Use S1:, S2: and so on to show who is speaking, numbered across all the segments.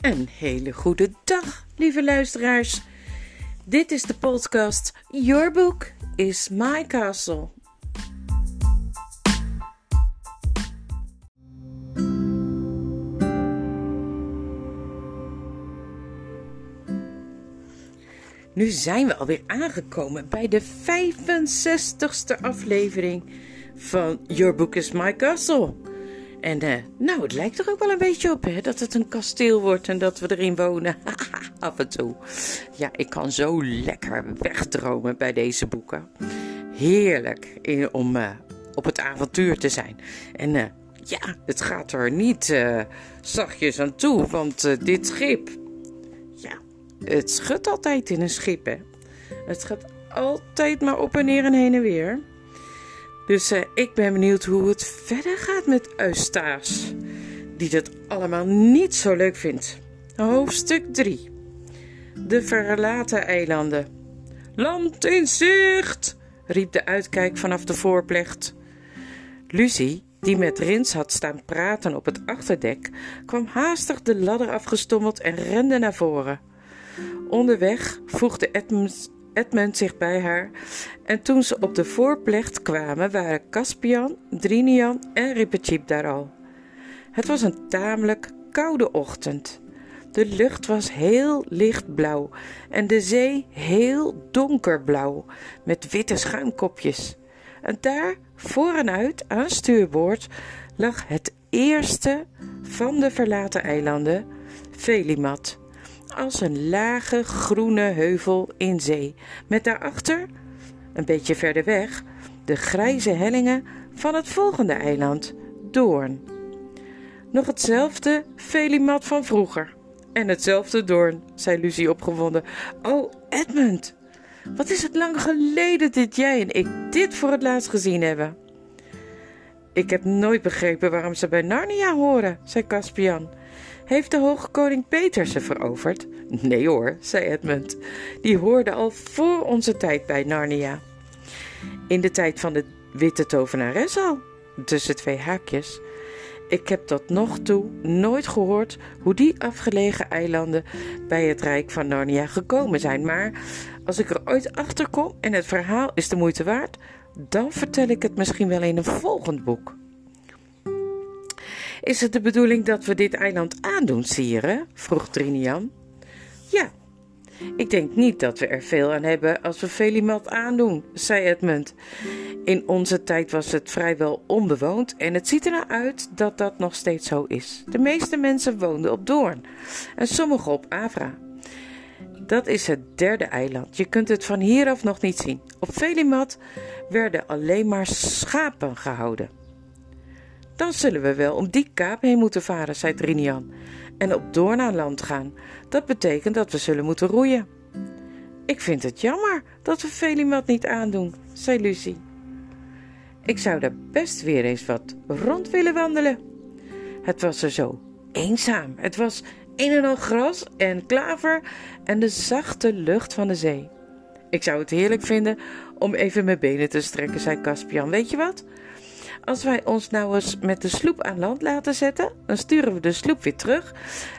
S1: Een hele goede dag, lieve luisteraars. Dit is de podcast Your Book is My Castle. Nu zijn we alweer aangekomen bij de 65ste aflevering van Your Book is My Castle. En uh, nou, het lijkt er ook wel een beetje op hè, dat het een kasteel wordt en dat we erin wonen. Af en toe. Ja, ik kan zo lekker wegdromen bij deze boeken. Heerlijk om uh, op het avontuur te zijn. En uh, ja, het gaat er niet zachtjes aan toe, want dit schip, ja, het schudt altijd in een schip. Het gaat altijd maar op en neer en heen en weer. Dus uh, ik ben benieuwd hoe het verder gaat met Eustace, die dat allemaal niet zo leuk vindt. Hoofdstuk 3 De verlaten eilanden. Land in zicht! riep de uitkijk vanaf de voorplecht. Lucie, die met Rins had staan praten op het achterdek, kwam haastig de ladder afgestommeld en rende naar voren. Onderweg voegde Edmund Edmund zich bij haar en toen ze op de voorplecht kwamen waren Caspian, Drinian en Rippertjeep daar al. Het was een tamelijk koude ochtend. De lucht was heel lichtblauw en de zee heel donkerblauw met witte schuimkopjes. En daar, voor en uit, aan stuurboord, lag het eerste van de verlaten eilanden, Felimat als een lage groene heuvel in zee, met daarachter, een beetje verder weg, de grijze hellingen van het volgende eiland, Doorn. Nog hetzelfde Felimat van vroeger. En hetzelfde Doorn, zei Lucie opgewonden. Oh, Edmund, wat is het lang geleden dat jij en ik dit voor het laatst gezien hebben. Ik heb nooit begrepen waarom ze bij Narnia horen, zei Caspian. Heeft de hoge koning Peter ze veroverd? Nee hoor, zei Edmund. Die hoorde al voor onze tijd bij Narnia. In de tijd van de witte tovenares al, tussen twee haakjes. Ik heb tot nog toe nooit gehoord hoe die afgelegen eilanden bij het Rijk van Narnia gekomen zijn. Maar als ik er ooit achter kom en het verhaal is de moeite waard, dan vertel ik het misschien wel in een volgend boek. Is het de bedoeling dat we dit eiland aandoen, sire? vroeg Trinian. Ja, ik denk niet dat we er veel aan hebben als we Felimat aandoen, zei Edmund. In onze tijd was het vrijwel onbewoond en het ziet er nou uit dat dat nog steeds zo is. De meeste mensen woonden op Doorn en sommigen op Avra. Dat is het derde eiland. Je kunt het van hieraf nog niet zien. Op Felimat werden alleen maar schapen gehouden. Dan zullen we wel om die kaap heen moeten varen, zei Trinian, en op Doorn aan land gaan. Dat betekent dat we zullen moeten roeien. Ik vind het jammer dat we Felimat niet aandoen, zei Lucie. Ik zou daar best weer eens wat rond willen wandelen. Het was er zo eenzaam. Het was een en al gras en klaver en de zachte lucht van de zee. Ik zou het heerlijk vinden om even mijn benen te strekken, zei Caspian. Weet je wat? Als wij ons nou eens met de sloep aan land laten zetten, dan sturen we de sloep weer terug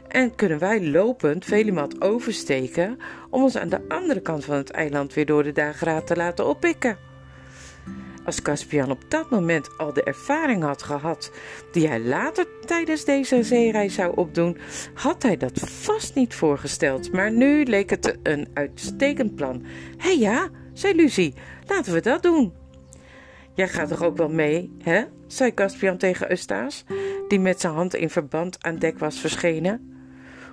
S1: en kunnen wij lopend Velimat oversteken om ons aan de andere kant van het eiland weer door de dageraad te laten oppikken. Als Caspian op dat moment al de ervaring had gehad die hij later tijdens deze zeereis zou opdoen, had hij dat vast niet voorgesteld. Maar nu leek het een uitstekend plan. Hé ja, zei Lucie, laten we dat doen. Jij gaat toch ook wel mee, hè? zei Caspian tegen Eustace, die met zijn hand in verband aan dek was verschenen.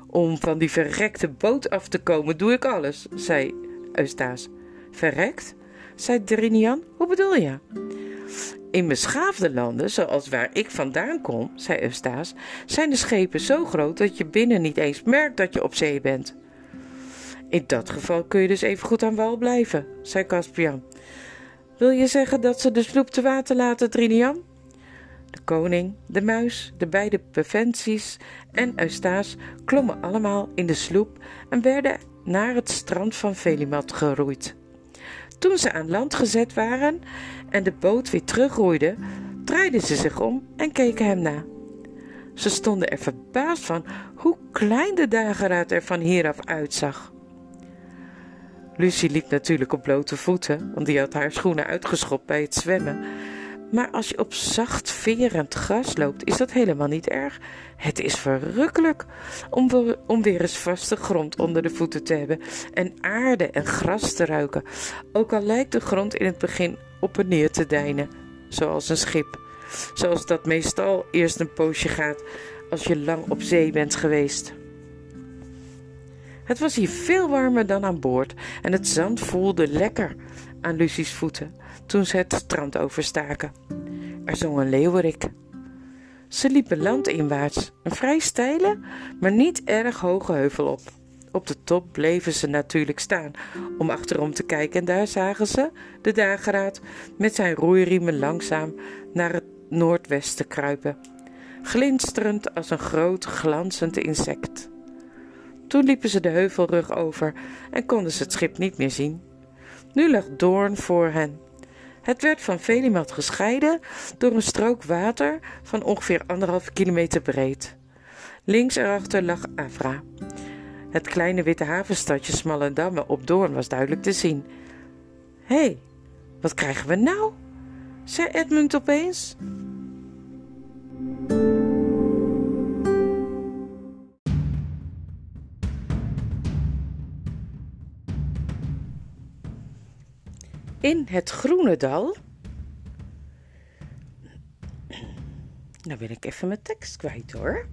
S1: Om van die verrekte boot af te komen doe ik alles, zei Eustace. Verrekt? zei Drinian. Hoe bedoel je? In beschaafde landen, zoals waar ik vandaan kom, zei Eustace, zijn de schepen zo groot dat je binnen niet eens merkt dat je op zee bent. In dat geval kun je dus even goed aan wal blijven, zei Caspian. Wil je zeggen dat ze de sloep te water laten, Trinian? De koning, de muis, de beide preventies en Eustace klommen allemaal in de sloep en werden naar het strand van Velimat geroeid. Toen ze aan land gezet waren en de boot weer terugroeide, draaiden ze zich om en keken hem na. Ze stonden er verbaasd van hoe klein de dageraad er van hieraf uitzag. Lucie liep natuurlijk op blote voeten, want die had haar schoenen uitgeschopt bij het zwemmen. Maar als je op zacht verend gras loopt, is dat helemaal niet erg. Het is verrukkelijk om, om weer eens vaste grond onder de voeten te hebben en aarde en gras te ruiken. Ook al lijkt de grond in het begin op en neer te deinen, zoals een schip. Zoals dat meestal eerst een poosje gaat als je lang op zee bent geweest. Het was hier veel warmer dan aan boord en het zand voelde lekker aan Lucie's voeten toen ze het strand overstaken. Er zong een leeuwerik. Ze liepen landinwaarts, een vrij steile, maar niet erg hoge heuvel op. Op de top bleven ze natuurlijk staan om achterom te kijken en daar zagen ze de dageraad met zijn roeiriemen langzaam naar het noordwesten kruipen, glinsterend als een groot glanzend insect. Toen liepen ze de heuvelrug over en konden ze het schip niet meer zien. Nu lag Doorn voor hen. Het werd van Velimat gescheiden door een strook water van ongeveer anderhalf kilometer breed. Links erachter lag Avra. Het kleine witte havenstadje Smallendamme op Doorn was duidelijk te zien. Hé, hey, wat krijgen we nou? zei Edmund opeens. In het groene dal. Nou ben ik even mijn tekst kwijt hoor.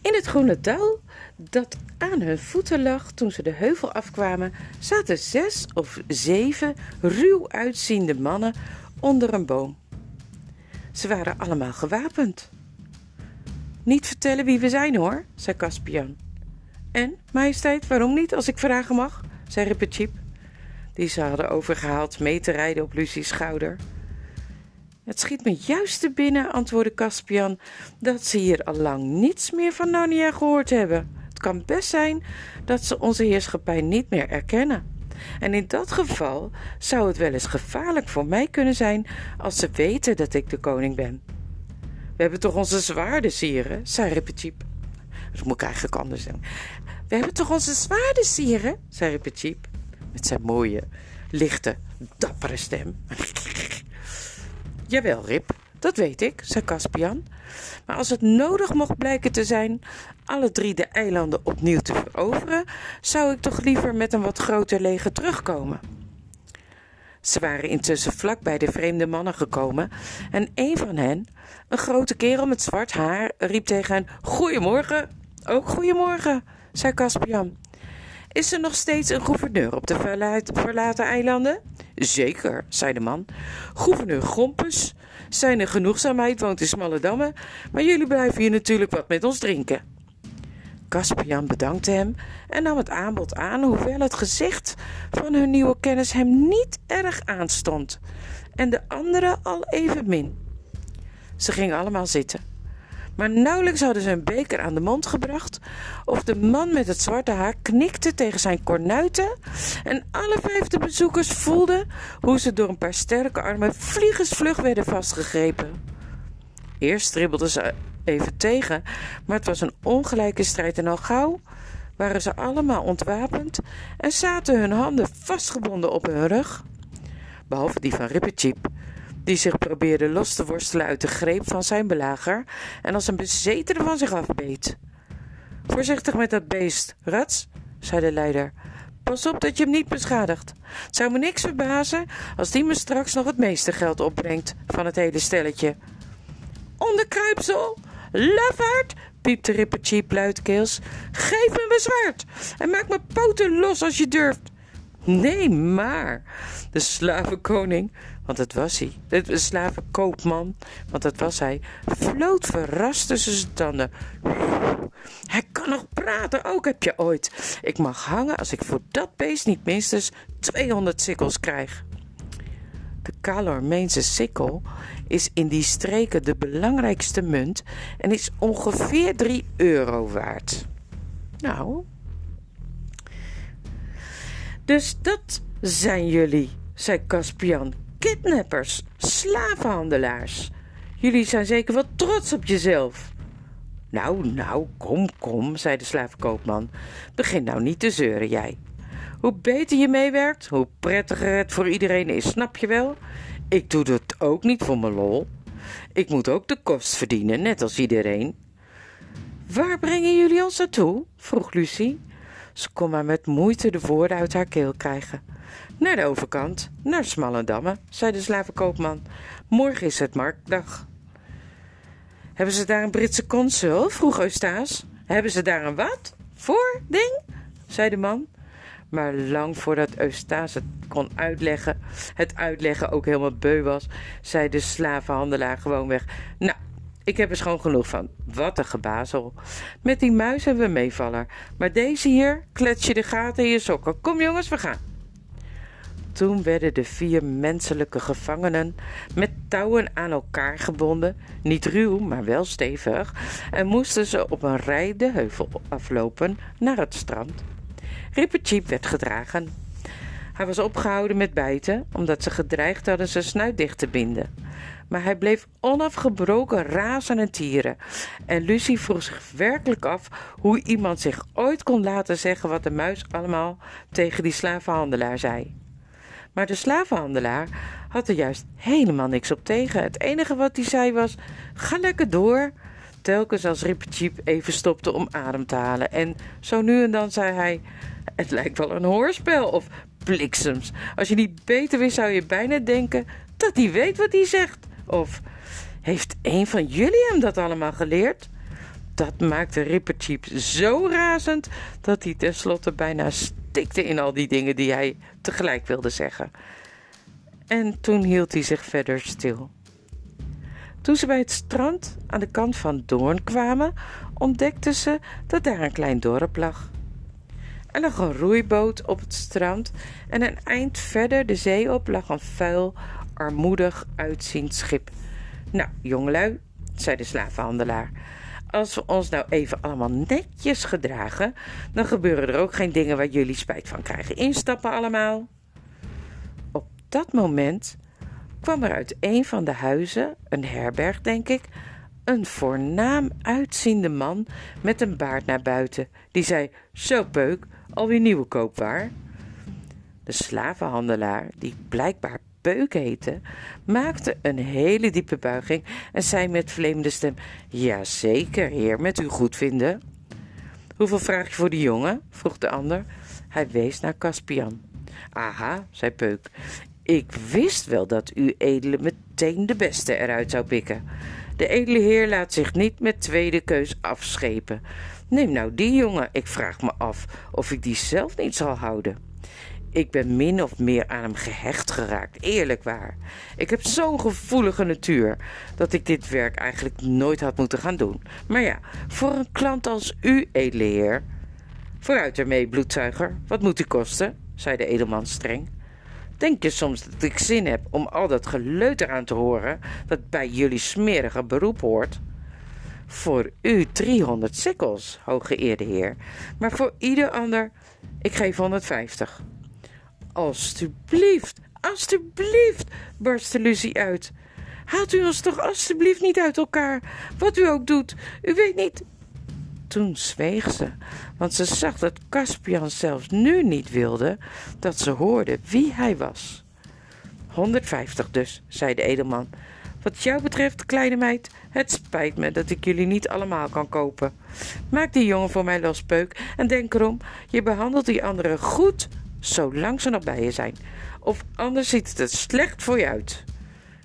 S1: In het groene dal, dat aan hun voeten lag toen ze de heuvel afkwamen, zaten zes of zeven ruw uitziende mannen onder een boom. Ze waren allemaal gewapend. Niet vertellen wie we zijn hoor, zei Caspian. En, majesteit, waarom niet, als ik vragen mag, zei Rippertjeep die ze hadden overgehaald mee te rijden op Lucie's schouder. Het schiet me juist te binnen, antwoordde Caspian, dat ze hier al lang niets meer van Narnia gehoord hebben. Het kan best zijn dat ze onze heerschappij niet meer erkennen. En in dat geval zou het wel eens gevaarlijk voor mij kunnen zijn als ze weten dat ik de koning ben. We hebben toch onze zwaarden, sieren, zei Ripetjeep. Dat moet ik eigenlijk anders doen. We hebben toch onze zwaarden, sieren, zei Ripetjeep met zijn mooie, lichte, dappere stem. Jawel, Rip, dat weet ik, zei Caspian. Maar als het nodig mocht blijken te zijn alle drie de eilanden opnieuw te veroveren, zou ik toch liever met een wat groter leger terugkomen. Ze waren intussen vlak bij de vreemde mannen gekomen en een van hen, een grote kerel met zwart haar, riep tegen hen: Goedemorgen. Ook goedemorgen, zei Caspian. Is er nog steeds een gouverneur op de verlaten eilanden? Zeker, zei de man. Gouverneur Grompus. Zijn genoegzaamheid woont in Smalle Dammen, maar jullie blijven hier natuurlijk wat met ons drinken. Caspian bedankte hem en nam het aanbod aan, hoewel het gezicht van hun nieuwe kennis hem niet erg aanstond en de anderen al even min. Ze gingen allemaal zitten. Maar nauwelijks hadden ze een beker aan de mond gebracht, of de man met het zwarte haar knikte tegen zijn kornuiten en alle vijfde bezoekers voelden hoe ze door een paar sterke armen vliegensvlug werden vastgegrepen. Eerst stribbelden ze even tegen, maar het was een ongelijke strijd en al gauw waren ze allemaal ontwapend en zaten hun handen vastgebonden op hun rug, behalve die van Rippercheap, die zich probeerde los te worstelen uit de greep van zijn belager en als een bezetene van zich afbeet. Voorzichtig met dat beest, Rats, zei de leider. Pas op dat je hem niet beschadigt. Het zou me niks verbazen als die me straks nog het meeste geld opbrengt van het hele stelletje. Onderkruipsel, lafaard, piepte Rippercheap luidkeels. Geef me mijn zwaard en maak mijn poten los als je durft. Nee, maar de slavenkoning want dat was hij. De slavenkoopman, want dat was hij, floot verrast tussen zijn tanden. Hij kan nog praten, ook heb je ooit. Ik mag hangen als ik voor dat beest niet minstens 200 sikkels krijg. De Calormeense sikkel is in die streken de belangrijkste munt en is ongeveer 3 euro waard. Nou. Dus dat zijn jullie, zei Caspian kidnappers, slavenhandelaars. Jullie zijn zeker wel trots op jezelf. Nou, nou, kom, kom, zei de slavenkoopman. Begin nou niet te zeuren, jij. Hoe beter je meewerkt, hoe prettiger het voor iedereen is, snap je wel? Ik doe het ook niet voor mijn lol. Ik moet ook de kost verdienen, net als iedereen. Waar brengen jullie ons naartoe? vroeg Lucie. Ze kon maar met moeite de woorden uit haar keel krijgen. Naar de overkant, naar Smallendamme, zei de slavenkoopman. Morgen is het marktdag. Hebben ze daar een Britse consul? vroeg Eustace. Hebben ze daar een wat? Voor ding? zei de man. Maar lang voordat Eustace het kon uitleggen, het uitleggen ook helemaal beu was, zei de slavenhandelaar gewoon weg. Nou, ik heb er schoon genoeg van. Wat een gebazel. Met die muis hebben we meevaller. Maar deze hier klets je de gaten in je sokken. Kom jongens, we gaan. Toen werden de vier menselijke gevangenen met touwen aan elkaar gebonden, niet ruw, maar wel stevig, en moesten ze op een rij de heuvel aflopen naar het strand. Rippercheap werd gedragen. Hij was opgehouden met bijten, omdat ze gedreigd hadden zijn snuit dicht te binden. Maar hij bleef onafgebroken razen en tieren. En Lucie vroeg zich werkelijk af hoe iemand zich ooit kon laten zeggen wat de muis allemaal tegen die slavenhandelaar zei. Maar de slavenhandelaar had er juist helemaal niks op tegen. Het enige wat hij zei was: ga lekker door. Telkens als Rippercheap even stopte om adem te halen. En zo nu en dan zei hij: Het lijkt wel een hoorspel of bliksems. Als je niet beter wist, zou je bijna denken dat hij weet wat hij zegt. Of heeft een van jullie hem dat allemaal geleerd? Dat maakte Rippercheap zo razend dat hij tenslotte bijna stikte in al die dingen die hij tegelijk wilde zeggen. En toen hield hij zich verder stil. Toen ze bij het strand aan de kant van Doorn kwamen, ontdekten ze dat daar een klein dorp lag. Er lag een roeiboot op het strand en een eind verder de zee op lag een vuil, armoedig uitziend schip. Nou, jongelui, zei de slavenhandelaar, als we ons nou even allemaal netjes gedragen, dan gebeuren er ook geen dingen waar jullie spijt van krijgen. Instappen allemaal. Op dat moment kwam er uit een van de huizen, een herberg denk ik, een voornaam uitziende man met een baard naar buiten. Die zei: Zo, peuk, alweer nieuwe koopwaar. De slavenhandelaar, die blijkbaar Peuk heette, maakte een hele diepe buiging en zei met vreemde stem: Ja, zeker, heer, met uw goedvinden. Hoeveel vraag je voor die jongen? vroeg de ander. Hij wees naar Caspian. Aha, zei Peuk. Ik wist wel dat u edele meteen de beste eruit zou pikken. De edele heer laat zich niet met tweede keus afschepen. Neem nou die jongen, ik vraag me af of ik die zelf niet zal houden. Ik ben min of meer aan hem gehecht geraakt, eerlijk waar. Ik heb zo'n gevoelige natuur dat ik dit werk eigenlijk nooit had moeten gaan doen. Maar ja, voor een klant als u, edele heer. Vooruit ermee, bloedzuiger. Wat moet u kosten? zei de edelman streng. Denk je soms dat ik zin heb om al dat geleuter aan te horen dat bij jullie smerige beroep hoort? Voor u driehonderd sikkels, hooggeëerde heer, maar voor ieder ander, ik geef 150. Alsjeblieft, alsjeblieft, barstte Lucie uit. Haalt u ons toch alsjeblieft niet uit elkaar, wat u ook doet. U weet niet. Toen zweeg ze, want ze zag dat Caspian zelfs nu niet wilde dat ze hoorde wie hij was. 150 dus, zei de edelman. Wat jou betreft, kleine meid, het spijt me dat ik jullie niet allemaal kan kopen. Maak die jongen voor mij los, Peuk, en denk erom, je behandelt die anderen goed, zolang ze nog bij je zijn. Of anders ziet het er slecht voor je uit.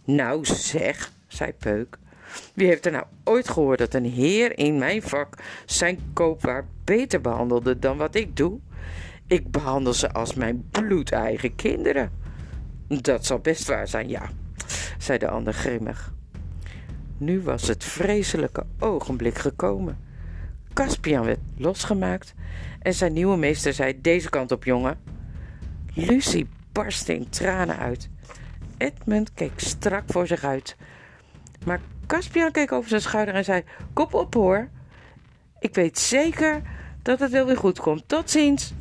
S1: Nou zeg, zei Peuk. Wie heeft er nou ooit gehoord dat een heer in mijn vak zijn koopwaar beter behandelde dan wat ik doe? Ik behandel ze als mijn bloedeigen kinderen. Dat zal best waar zijn, ja, zei de ander grimmig. Nu was het vreselijke ogenblik gekomen. Caspian werd losgemaakt en zijn nieuwe meester zei: Deze kant op, jongen. Lucie barstte in tranen uit. Edmund keek strak voor zich uit. Maar Caspian keek over zijn schouder en zei: Kop op hoor. Ik weet zeker dat het wel weer goed komt. Tot ziens.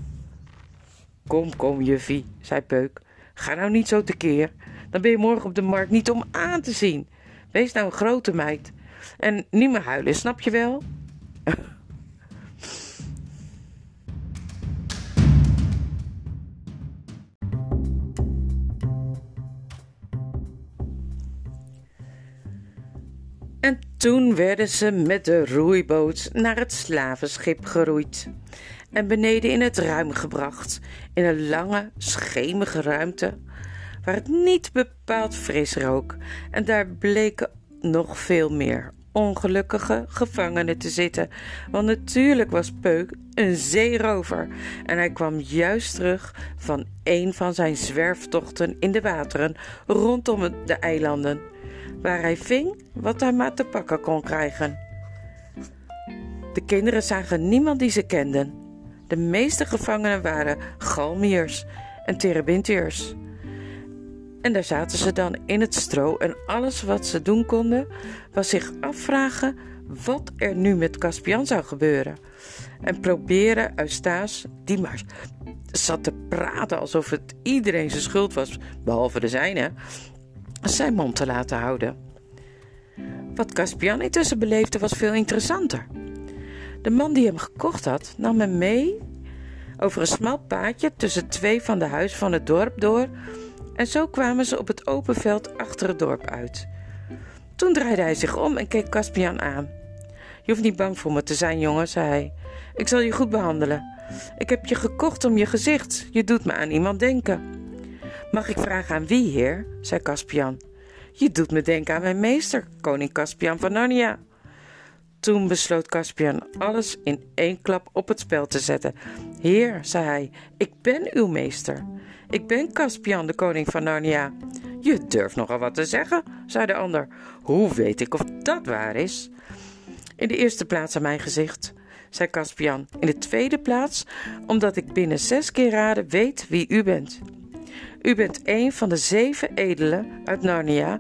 S1: Kom, kom, juffie, zei Peuk. Ga nou niet zo tekeer. Dan ben je morgen op de markt niet om aan te zien. Wees nou een grote meid. En niet meer huilen, snap je wel? Toen werden ze met de roeiboot naar het slavenschip geroeid en beneden in het ruim gebracht, in een lange, schemige ruimte, waar het niet bepaald fris rook. En daar bleken nog veel meer ongelukkige gevangenen te zitten, want natuurlijk was Peuk een zeerover en hij kwam juist terug van een van zijn zwerftochten in de wateren rondom de eilanden, waar hij ving wat hij maar te pakken kon krijgen. De kinderen zagen niemand die ze kenden de meeste gevangenen waren galmiers en terebintiërs. En daar zaten ze dan in het stro en alles wat ze doen konden was zich afvragen wat er nu met Caspian zou gebeuren. En proberen Eustace, die maar zat te praten alsof het iedereen zijn schuld was, behalve de zijne, zijn mond te laten houden. Wat Caspian intussen beleefde was veel interessanter. De man die hem gekocht had, nam hem mee over een smal paadje tussen twee van de huizen van het dorp door en zo kwamen ze op het open veld achter het dorp uit. Toen draaide hij zich om en keek Caspian aan. Je hoeft niet bang voor me te zijn, jongen, zei hij. Ik zal je goed behandelen. Ik heb je gekocht om je gezicht. Je doet me aan iemand denken. Mag ik vragen aan wie, heer? zei Caspian. Je doet me denken aan mijn meester, koning Caspian van Narnia. Toen besloot Caspian alles in één klap op het spel te zetten. Heer, zei hij, ik ben uw meester. Ik ben Caspian, de koning van Narnia. Je durft nogal wat te zeggen, zei de ander. Hoe weet ik of dat waar is? In de eerste plaats aan mijn gezicht, zei Caspian. In de tweede plaats, omdat ik binnen zes keer raden weet wie u bent. U bent een van de zeven edelen uit Narnia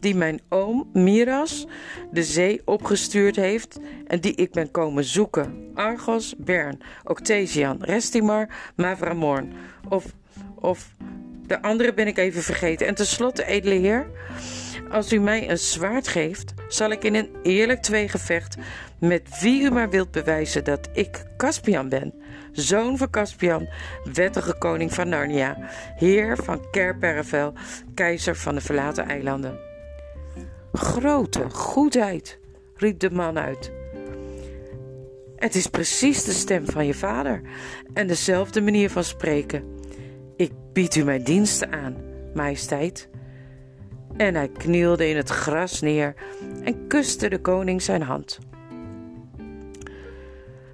S1: die mijn oom Miras de zee opgestuurd heeft en die ik ben komen zoeken. Argos, Bern, Octesian, Restimar, Mavramorn of, of de andere ben ik even vergeten. En tenslotte, edele heer, als u mij een zwaard geeft, zal ik in een eerlijk tweegevecht met wie u maar wilt bewijzen dat ik Caspian ben zoon van Caspian, wettige koning van Narnia, heer van Kerpervel, keizer van de verlaten eilanden. Grote goedheid, riep de man uit. Het is precies de stem van je vader en dezelfde manier van spreken. Ik bied u mijn diensten aan, majesteit. En hij knielde in het gras neer en kuste de koning zijn hand.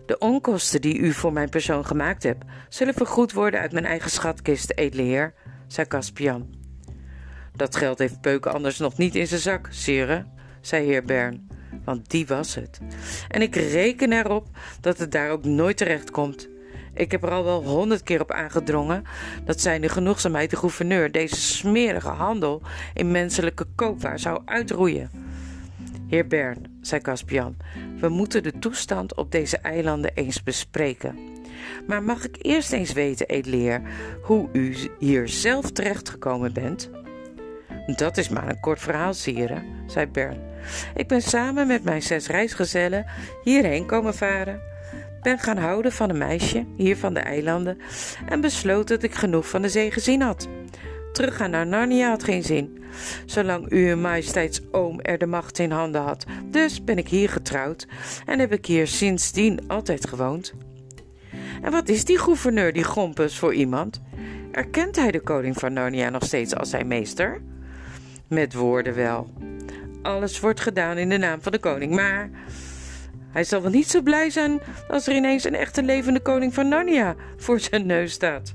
S1: De onkosten die u voor mijn persoon gemaakt hebt, zullen vergoed worden uit mijn eigen schatkist, edele heer, zei Caspian. Dat geld heeft Peuken anders nog niet in zijn zak, sire, zei heer Bern, want die was het. En ik reken erop dat het daar ook nooit terecht komt. Ik heb er al wel honderd keer op aangedrongen dat zijn de genoegzaamheid de gouverneur deze smerige handel in menselijke koopwaar zou uitroeien. Heer Bern, zei Caspian, we moeten de toestand op deze eilanden eens bespreken. Maar mag ik eerst eens weten, edeleer, hoe u hier zelf terechtgekomen bent? Dat is maar een kort verhaal, sire, zei Bern. Ik ben samen met mijn zes reisgezellen hierheen komen varen. Ben gaan houden van een meisje, hier van de eilanden, en besloot dat ik genoeg van de zee gezien had. Teruggaan naar Narnia had geen zin, zolang uw majesteits oom er de macht in handen had. Dus ben ik hier getrouwd en heb ik hier sindsdien altijd gewoond. En wat is die gouverneur, die Gompus, voor iemand? Erkent hij de koning van Narnia nog steeds als zijn meester? Met woorden wel. Alles wordt gedaan in de naam van de koning, maar hij zal wel niet zo blij zijn als er ineens een echte levende koning van Narnia voor zijn neus staat.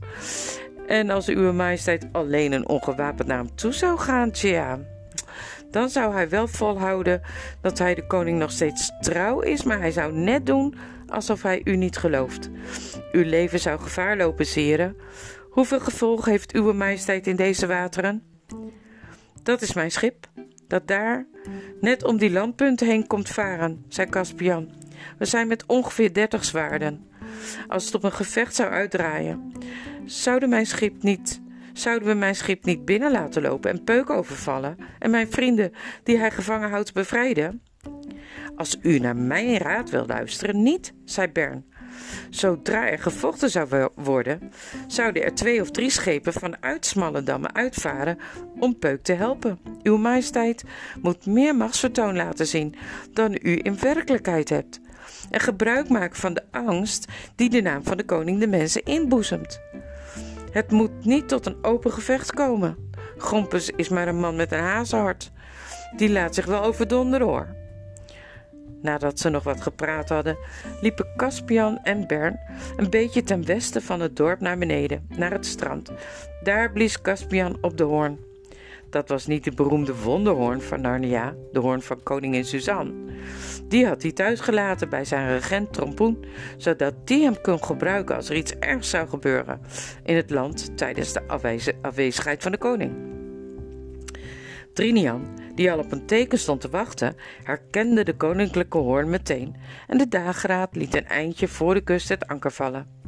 S1: En als uw majesteit alleen een ongewapend naar hem toe zou gaan, tja, dan zou hij wel volhouden dat hij de koning nog steeds trouw is, maar hij zou net doen alsof hij u niet gelooft. Uw leven zou gevaar lopen, zeren. Hoeveel gevolgen heeft uw majesteit in deze wateren? Dat is mijn schip, dat daar net om die landpunten heen komt varen, zei Caspian. We zijn met ongeveer dertig zwaarden. Als het op een gevecht zou uitdraaien, zouden, mijn schip niet, zouden we mijn schip niet binnen laten lopen en Peuk overvallen en mijn vrienden die hij gevangen houdt bevrijden? Als u naar mijn raad wil luisteren, niet, zei Bern. Zodra er gevochten zou worden, zouden er twee of drie schepen vanuit Smallendam uitvaren om Peuk te helpen. Uw majesteit moet meer machtsvertoon laten zien dan u in werkelijkheid hebt. En gebruik maken van de angst die de naam van de koning de mensen inboezemt. Het moet niet tot een open gevecht komen. Grompus is maar een man met een hazenhart. Die laat zich wel overdonderen hoor. Nadat ze nog wat gepraat hadden, liepen Caspian en Bern een beetje ten westen van het dorp naar beneden, naar het strand. Daar blies Caspian op de hoorn. Dat was niet de beroemde wonderhoorn van Narnia, de hoorn van koningin Suzanne. Die had hij thuis gelaten bij zijn regent Trompoen, zodat die hem kon gebruiken als er iets ergs zou gebeuren in het land tijdens de afwezigheid van de koning. Trinian, die al op een teken stond te wachten, herkende de koninklijke hoorn meteen en de dageraad liet een eindje voor de kust het anker vallen.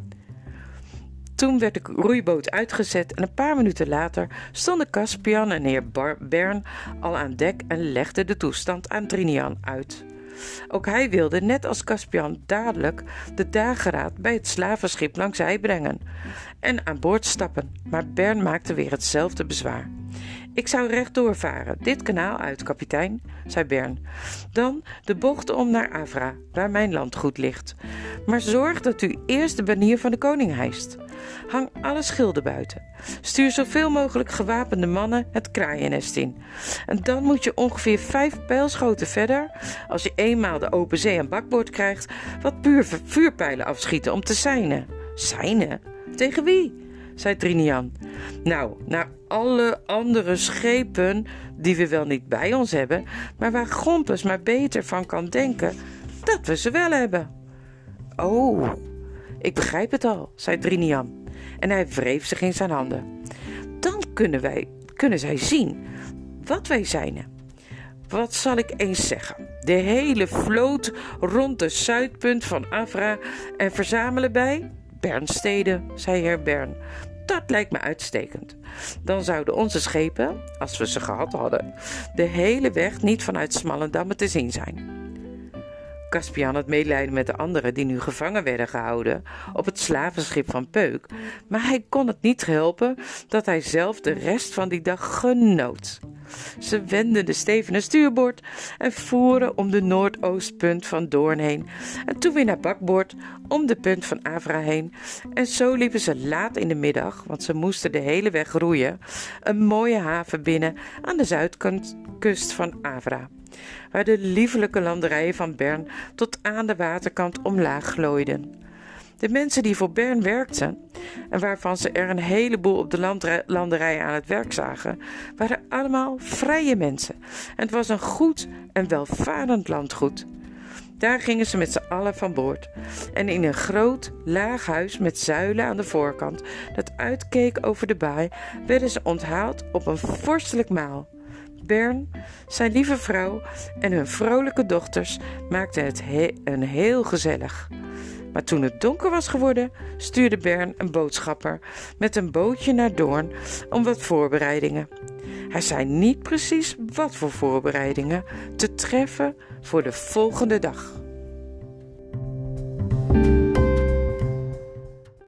S1: Toen werd de roeiboot uitgezet en een paar minuten later stonden Caspian en heer Bern al aan dek en legden de toestand aan Trinian uit. Ook hij wilde, net als Caspian, dadelijk de dageraad bij het slavenschip langs zij brengen en aan boord stappen, maar Bern maakte weer hetzelfde bezwaar. Ik zou rechtdoor varen, dit kanaal uit, kapitein, zei Bern. Dan de bocht om naar Avra, waar mijn landgoed ligt. Maar zorg dat u eerst de banier van de koning hijst. Hang alle schilden buiten. Stuur zoveel mogelijk gewapende mannen het kraaiennest in. En dan moet je ongeveer vijf pijlschoten verder, als je eenmaal de open zee aan bakboord krijgt, wat puur vuurpijlen afschieten om te seinen. Seinen? Tegen wie? zei Trinian. Nou, naar alle andere schepen die we wel niet bij ons hebben, maar waar Gompus maar beter van kan denken dat we ze wel hebben. Oh, ik begrijp het al, zei Trinian en hij wreef zich in zijn handen. Dan kunnen wij, kunnen zij zien wat wij zijn. Wat zal ik eens zeggen? De hele vloot rond de zuidpunt van Avra en verzamelen bij Bernstede, zei heer Bern. Dat lijkt me uitstekend. Dan zouden onze schepen, als we ze gehad hadden, de hele weg niet vanuit Smallendam te zien zijn. Caspian had medelijden met de anderen die nu gevangen werden gehouden op het slavenschip van Peuk, maar hij kon het niet helpen dat hij zelf de rest van die dag genoot. Ze wenden de stevene stuurboord en voeren om de noordoostpunt van Doorn heen en toen weer naar bakboord om de punt van Avra heen. En zo liepen ze laat in de middag, want ze moesten de hele weg roeien, een mooie haven binnen aan de zuidkust van Avra waar de liefelijke landerijen van Bern tot aan de waterkant omlaag glooiden. De mensen die voor Bern werkten, en waarvan ze er een heleboel op de landerijen aan het werk zagen, waren allemaal vrije mensen. En het was een goed en welvarend landgoed. Daar gingen ze met z'n allen van boord. En in een groot, laag huis met zuilen aan de voorkant, dat uitkeek over de baai, werden ze onthaald op een vorstelijk maal. Bern, zijn lieve vrouw en hun vrolijke dochters maakten het een heel gezellig. Maar toen het donker was geworden, stuurde Bern een boodschapper met een bootje naar Doorn om wat voorbereidingen. Hij zei niet precies wat voor voorbereidingen te treffen voor de volgende dag.